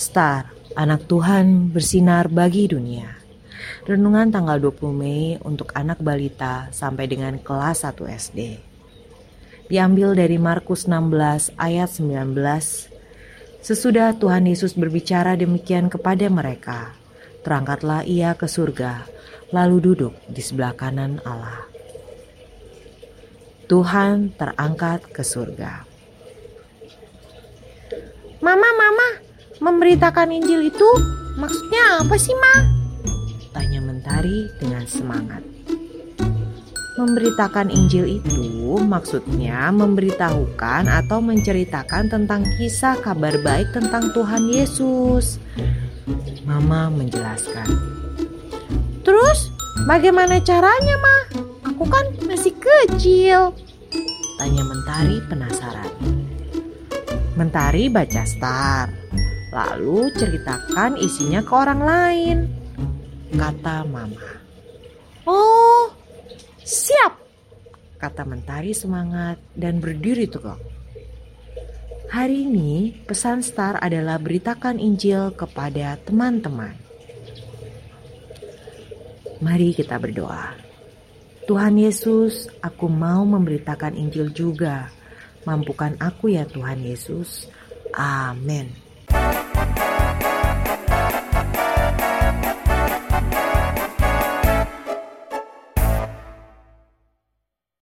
Star, anak Tuhan bersinar bagi dunia. Renungan tanggal 20 Mei untuk anak balita sampai dengan kelas 1 SD. Diambil dari Markus 16 ayat 19. Sesudah Tuhan Yesus berbicara demikian kepada mereka, terangkatlah ia ke surga, lalu duduk di sebelah kanan Allah. Tuhan terangkat ke surga. Mama, mama, memberitakan Injil itu maksudnya apa sih, Ma? Tanya Mentari dengan semangat. Memberitakan Injil itu maksudnya memberitahukan atau menceritakan tentang kisah kabar baik tentang Tuhan Yesus. Mama menjelaskan. Terus bagaimana caranya, Ma? Aku kan masih kecil. Tanya Mentari penasaran. Mentari baca Star, lalu ceritakan isinya ke orang lain. Kata Mama. Oh, siap. Kata Mentari semangat dan berdiri tegak. Hari ini pesan Star adalah beritakan Injil kepada teman-teman. Mari kita berdoa. Tuhan Yesus, aku mau memberitakan Injil juga Mampukan aku ya Tuhan Yesus. Amin.